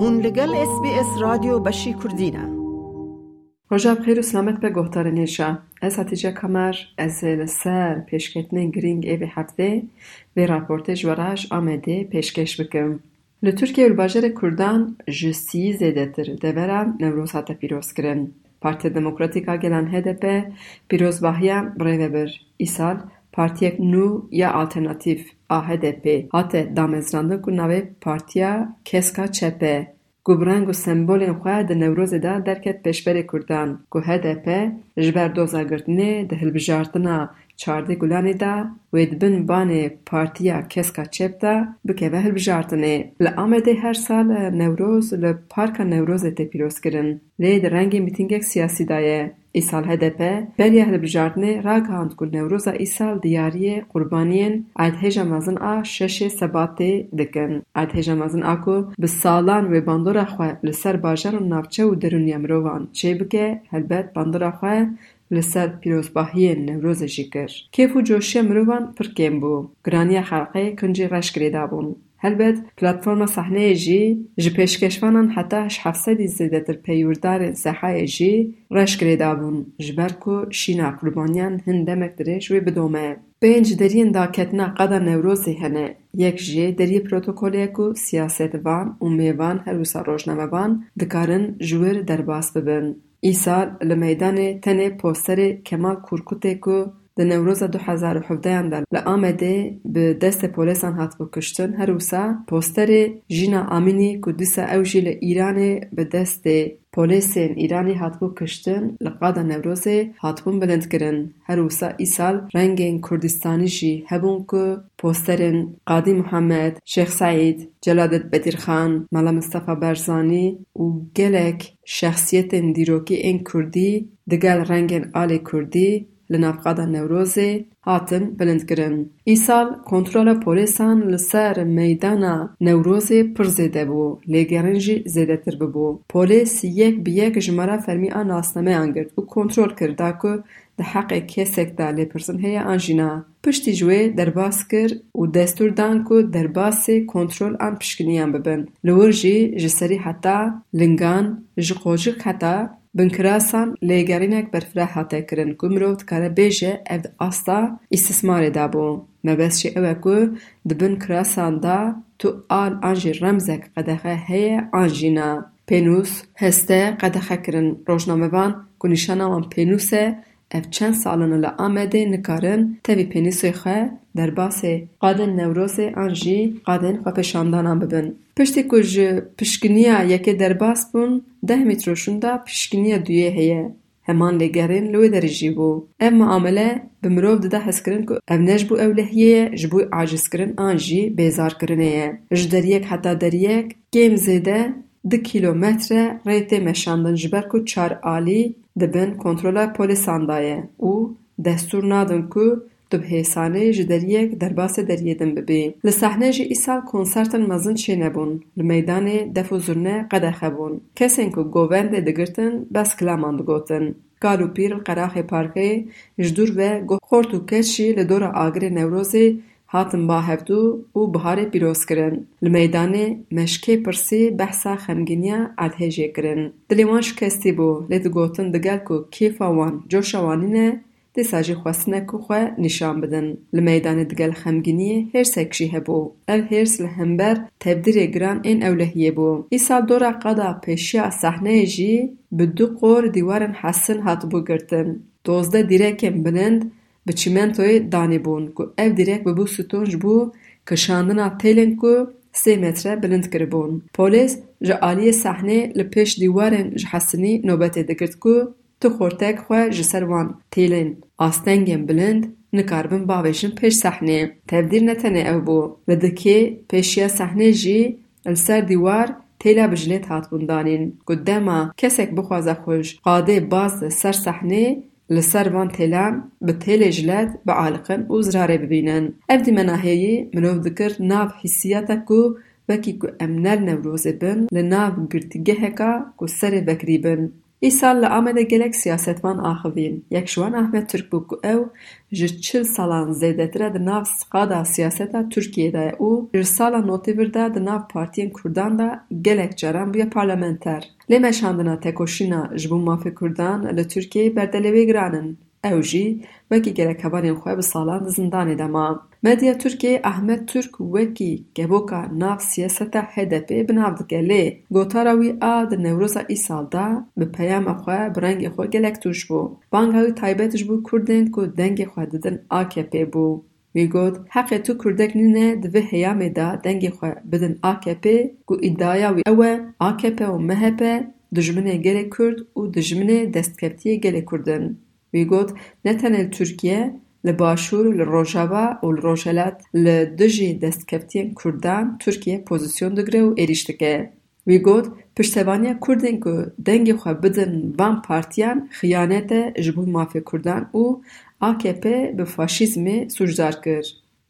هون لگل اس بی اس رادیو بشی کردینه Roja bixêr û selamet be guhdarên hêşa. Ez Hatice Kamer, ez ê li ser pêşketinên girîng evê heftê vê raportê ji we re ji Amedê pêşkêş bikim. Li Tirkiye û bajarê Kurdan ji sî zêdetir deveran Newroz hate pîrozkirin. Partiya Demokratîk a Gelan HDP pîrozbahiya birêve bir. Îsal partiyek nû ya alternatîv a HDP hate damezrandin ku navê Partiya Keska Çepê Gubrang û sembolên xwe di Newrozê de derket pêşberê Kurdan ku HDP ji ber dozagirtinê di hilbijartina çardê gulanê de wê dibin banê Partiya Keska Çep de bikeve hilbijartinê. Li Amedê her sal Newroz li Parka Newrozê tê pîrozkirin. Lê di rengê mîtîngek siyasî de ye. ایسال هدپه بریه هل بجاردنه را گهاند کل نوروزا ایسال دیاریه قربانیین اید هیجا مازن آ ششه سباتی دکن اید هیجا مازن آکو بسالان و باندورا خواه لسر باجر و نافچه و درون یمروان چه بکه هل بید باندورا خواه لسر پیروز باهیه نوروزا جیکر کیفو جوشی مروان فرکیم بو گرانی خرقه کنجی غشگری دابون هلبت پلتفرم صحنه جی جی پیشکشوان حتى 700 زیده تر پیوردار زحای جی رش کرده بون جبرکو شینا قربانیان هنده مکدرش وی بدومه پنج درین داکتنا قدر نوروزی هنه یک جي دری پروتوکولی اكو سیاست وان و میوان هروسا روشنمه وان دکارن جور درباس ببن ایسال لمیدان تنه پوستر کمال کرکوته کو د نوروز 2017 یاند له به دست پولیسان هات بو کشتن هر وسا پوستر جینا امینی کو دسا او جی له ایران به دست پولیسین ایرانی هات بو کشتن له نوروز هات بو بلند کرن. هر وسا ایسال رنگین کوردستانی جی هبون کو پوسترن قادی محمد شیخ سعید جلادت بدر خان ملا مصطفی برزانی او گلک شخصیت دیروکی ان کوردی دگل رنگین آل کوردی لنفقاد نوروزی هاتن بلند کرن. ایسال کنترل پولیسان لسر میدان نوروزی پر زیده بو لگرنجی زیده تر ببو. پولیس یک بیک جمعه فرمی آن آسنامه انگرد و کنترل کرده که ده حق کسک ده لپرسن هی آنجینا. پشتی جوی درباس کر دستور دان که درباس کنترل آن پشکنیان ببن. لورجی جسری حتا لنگان جقوجی حتا Binkrasan lêgerînek berfireh hate kirin ku mirov dikare bêje ev di asta îstismarê dabû. Mebez jî ew e ku di bin kirasan da tu al an jî remzek qedexe heye an jî na. Pênûs, heste qedexe kirin. Rojnamevan ku nîşana wan pênûs e ev çend salin li Amedê nikarin tevî pênûsê xwe derbasê qadên Newrozê an jî qadên xwepêşandanan bibin. Piştî ku ji piştginiya yekê derbas bûn, deh mîtroşûn de piştginiya duyê heye. Heman lêgerên li wê derê jî bû. Ev muamele bi mirov dide hezkirin ku ev ne ji bo ewlehiyê ji bo acizkirin an jî bêzarkirinê ye. Ji deriyek heta deriyek kêm zêde di kîlometre rê tê meşandin ji ber ku çar alî dibin kontrola polîsan da ye û destûr nadin ku tu bi hêsanê ji deriyek derbasê deriyê din bibî. Li sahnê jî îsal konsertên mezin çê nebûn. Li meydanê def û zurne qedexe bûn. Kesên ku govendê digirtin bes kilaman digotin. Kal û pîr qeraxê parkê ji dûr ve goh xort û keç li dora agirê Newrozê hatin bahevdû û biharê pîrozkirin. Li meydanê meşkê pirsî behsa xemgîniya erdhêjê kirin. Dilê wan şikestî bû lê digotin digel ku kêfa wan coşa wanî ne dîsa jî xwestin ku xwe nîşan bidin. Li meydanê digel xemgîniyê hêrsek jî hebû. Ev hêrs li hember tevdîrê giran ên ewlehiyê bû. Îsal dora qada pêşiya sahneyê jî bi du qor dîwarên hesin hatibû girtin. Dozdeh dîrekên bilind bi çîmentoyê danîbûn ku ev dîrek bibû stûn ji bo kişandina têlên ku sê metre bilind kiribûn. Polîs ji aliyê sahnê li pêş dîwarên ji hesinî nobetê digirt ku tu xortek xwe ji ser wan têlên astengên bilind nikaribin bavêjin pêş sahneyê. Tevdîr ne tenê ew bû. Li dikê pêşiya sahnê jî li ser dîwar têla bijilêt hatibûn danîn ku dema kesek bixwaze xwe ji qadê baz ser sahnê li ser van têlan bi têlê jilet bialiqin û zirarê bibînin. Ev dîmenaheyî mirov dikir nav hîsiyeta ku wekî ku em ner Newrozê bin li nav girtîgeheka ku serê vekirî bin. Îsal li Amedê gelek siyasetvan axivîn. Yek ji wan Ehmed Türk bû ku ew ji çil salan zêdetir e di nav qada siyaseta Tirkiyeyê de û ji sala Notîvir de di nav Partiyên Kurdan de gelek caran bûye parlamenter. Lê meşandina tekoşîna ji bo mafê Kurdan li Tirkiyeyê berdewlê giran in. اوجی وکی گرک هبارین خواه بساله ده زندانی ده ما مدیا ترکی احمد ترک وکی گبوکا ناف سیاستا حده پی بناب ده گلی گوتارا وی آ ده نوروزا ای سال ده بپیام خواه برنگ خواه گلک توش بو بانگ هاوی تایبتش بو کردن کو دنگ خواه ده دن آکه پی بو وی گوت حقی تو کردک نینه ده وی حیامی ده دنگ خواه بدن آکه پی گو ادایا وی او آکه پی و مه پی دجمنه گلی کرد و دجمنه دستکبتی گلی کردن. Wî got ne tenê li Tirkiye, li Başûr, li Rojava û li Rojhilat li dijî destkevtiyên Kurdan Tirkiye pozîsyon digire û êrîş dike. Wî got piştevaniya Kurdên ku dengê xwe bidin van partiyan xiyanet e ji bo mafê Kurdan û AKP bi faşîzmê sûcdar kir.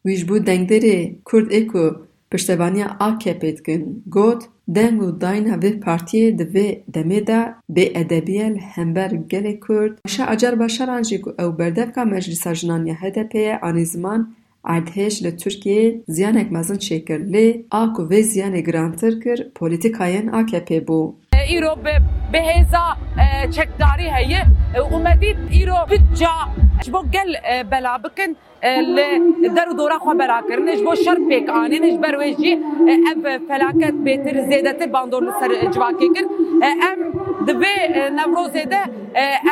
Wî ji bo dengderê Kurd ê ku piştevaniya AKP dikin got deng û dayîna vê partiyê di vê demê de bêedebiye li hember gelê Kurd Ayşe Acar Başaran jî ku ew berdevka Meclîsa Jinaniya HDP'ye anî ziman erdhêj li Tirkiyeyê ziyanek mezin çêkir lê a ku vê ziyanê girantir kir polîtîkayên AKP bû. îro bi hêza çekdarî heye û medît îro bikin در و دورا خو برا کرنش بو شر پیک آنینش برویش جی اب فلاکت بیتر زیدت باندور لسر جواکی کن ام دبی نوروزه ده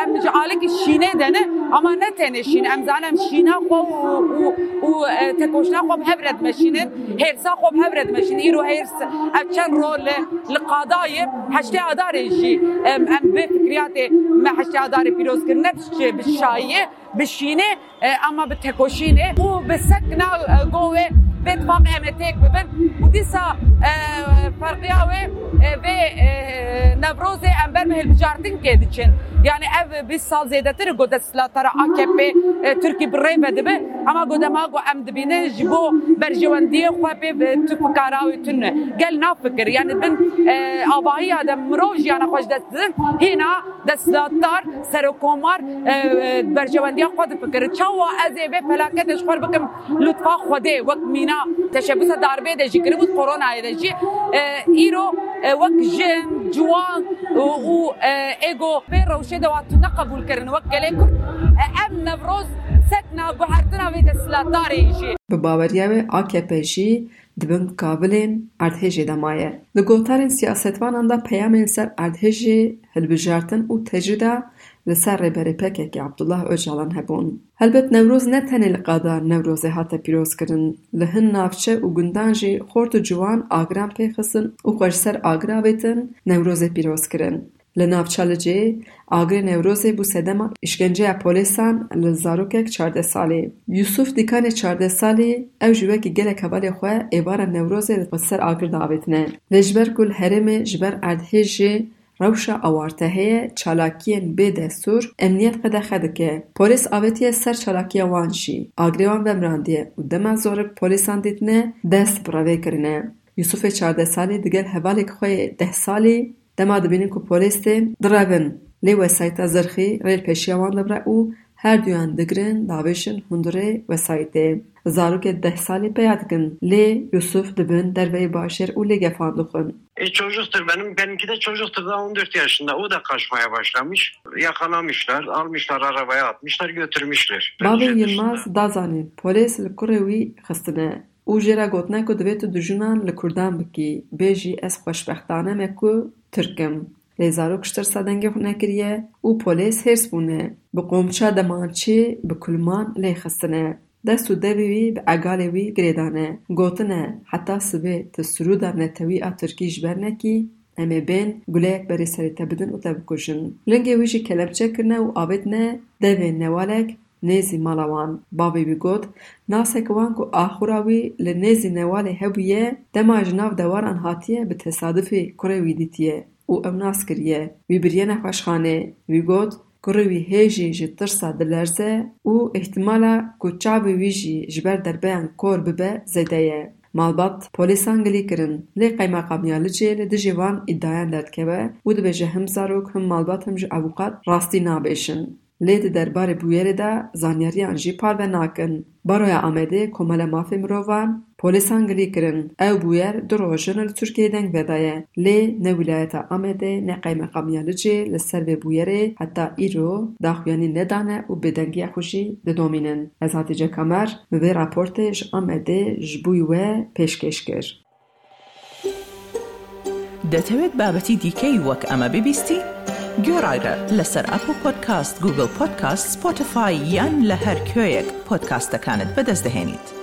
ام جعالک شینه دنه اما نه تنه شین ام زالم شینه خو و تکوشنا خو هبرد مشینه هرسا خو هبرد مشینه ایرو هرس اچن رول لقادای هشته ادارشی ام به فکریات ما هشته ادار پیروز کرنه بشایه بشینه اما به تکوشینه و به سکنا گوه بيت فام همتك ببن وديسا فرقياوي في نبروزي امبر مهل بجارتين كيدچن يعني اف بيسال زيدتر قد سلاترا اكبي تركي بري بدبي اما قد ما قو ام دبينه جبو برجواندي خوبي تفكاراوي تن قال نافكر يعني بن اباهي هذا مروج يعني خوش دستن هنا دسلاتار سروكومار برجواندي خود فکر چاو از به فلاکت خور بکم. لطفا خوده وک مینا تشبث داربه د جګری بود کرونا ایرجی ایرو وک جن جوان او ایگو. به روشه د وات نه قبول کړي وک ګلیکم ام نوروز سکنا بحرتنا وی د سلطارې شي به باوریه AKP جی dibin kabilên erdhejê de maye. Li gotarên siyasetvanan da peyamên ser erdhejê hilbijartin û tecrüde li ser rêberê PKK Abdullah Öcalan hebûn. Helbet Newroz ne tenê li qada Newrozê hate pîrozkirin, li hin navçe û gundan jî xort û ciwan agiran pê xistin û xwe ji ser agira wêtin Newrozê pîrozkirin. Li navçalicê agirê Newrozê bû sedema îşkenceya polîsan li zarokek çardeh salî. Yusuf dîkanê çardeh salî ew ji wekî gelek hevalê xwe êvara Newrozê li ser agir davêtine. Lê ji ber ku herêmê ji ber erdhêjê روشا اوارتهه چالاکین به دستور امنیت قده خدکه پولیس آویتی سر چالاکی وانشی آگریوان بمراندیه و دمازور پولیسان دیتنه دست براوی کرنه یوسف چارده سالی دیگر حوالی که خواه ده سالی دما دبینی که پولیس دی دربن لی وسایت زرخی ریل پیشیوان دبره او her duyan digirin davêjin hundirê wesayetê. Zarokê deh salî peya dikin lê Yusuf dibin derveyê başêr û lê gefan dixwin. E, çocuktur benim. Benimki de çocuktur daha 14 yaşında. O da kaçmaya başlamış. Yakalamışlar, almışlar arabaya atmışlar, götürmüşler. Bence Yılmaz dışında. da zanîn polîs li kurê wî xistine û jê re gotina ku divê tu dijunan li Kurdan bikî bê jî ez xweşbextane me ku im. Lê zarok ji tirsa dengê xwe nekiriye û polîs hêrs bûne. Bi qomça demançê bi kulman lê xistine. Dest û devê wî bi egalê wî girêdane. Gotine heta sibê tu Sûrûda netewî a Tirkî ji ber nekî em ê bên guleyek berê serê te bidin û te bikujin. Lingê wî jî kelepçe kirine û avêtine devên newalek nêzî mala wan. Bavê wî got, nasek wan ku axura wî li nêzî newalê hebûye dema ji nav dewaran hatiye bi tesadüfê kurê wî dîtiye او ام ناس کریه وی بریه نخوشخانه وی گوت کرو وی هیجی جی ترسا دلرزه او احتمالا کو چاب وی جی جبر دربین کور ببه زده یه مالبات پولیس انگلی کرن لی قیما قبنیالی جی لی دجی وان ادعایان او دبه جه هم زاروک هم مالبات هم جی اوقات راستی نابیشن لی دی درباره بویره دا زانیاری انجی پار و ناکن. برای آمده کمال مافی مروان polîsan gilî kirin. Ew bûyer du rojin li Tirkiyeyê deng vedaye. Lê ne wîlayeta Amedê ne qeymeqamiya li cê li ser vê bûyerê heta îro daxuyanî nedane û bêdengiya xwe jî didomînin. Ez Hatice Kamer bi vê raportê ji Amedê ji bûyî we pêşkêş kir. دەتەوێت بابەتی دیکەی وەک ئەمە ببیستی؟ گۆڕایرە لەسەر ئەپ و پۆدکاست گوگل پۆدکاست سپۆتفاای یان لە هەر کوێیەک پۆدکاستەکانت بەدەستدەێنیت.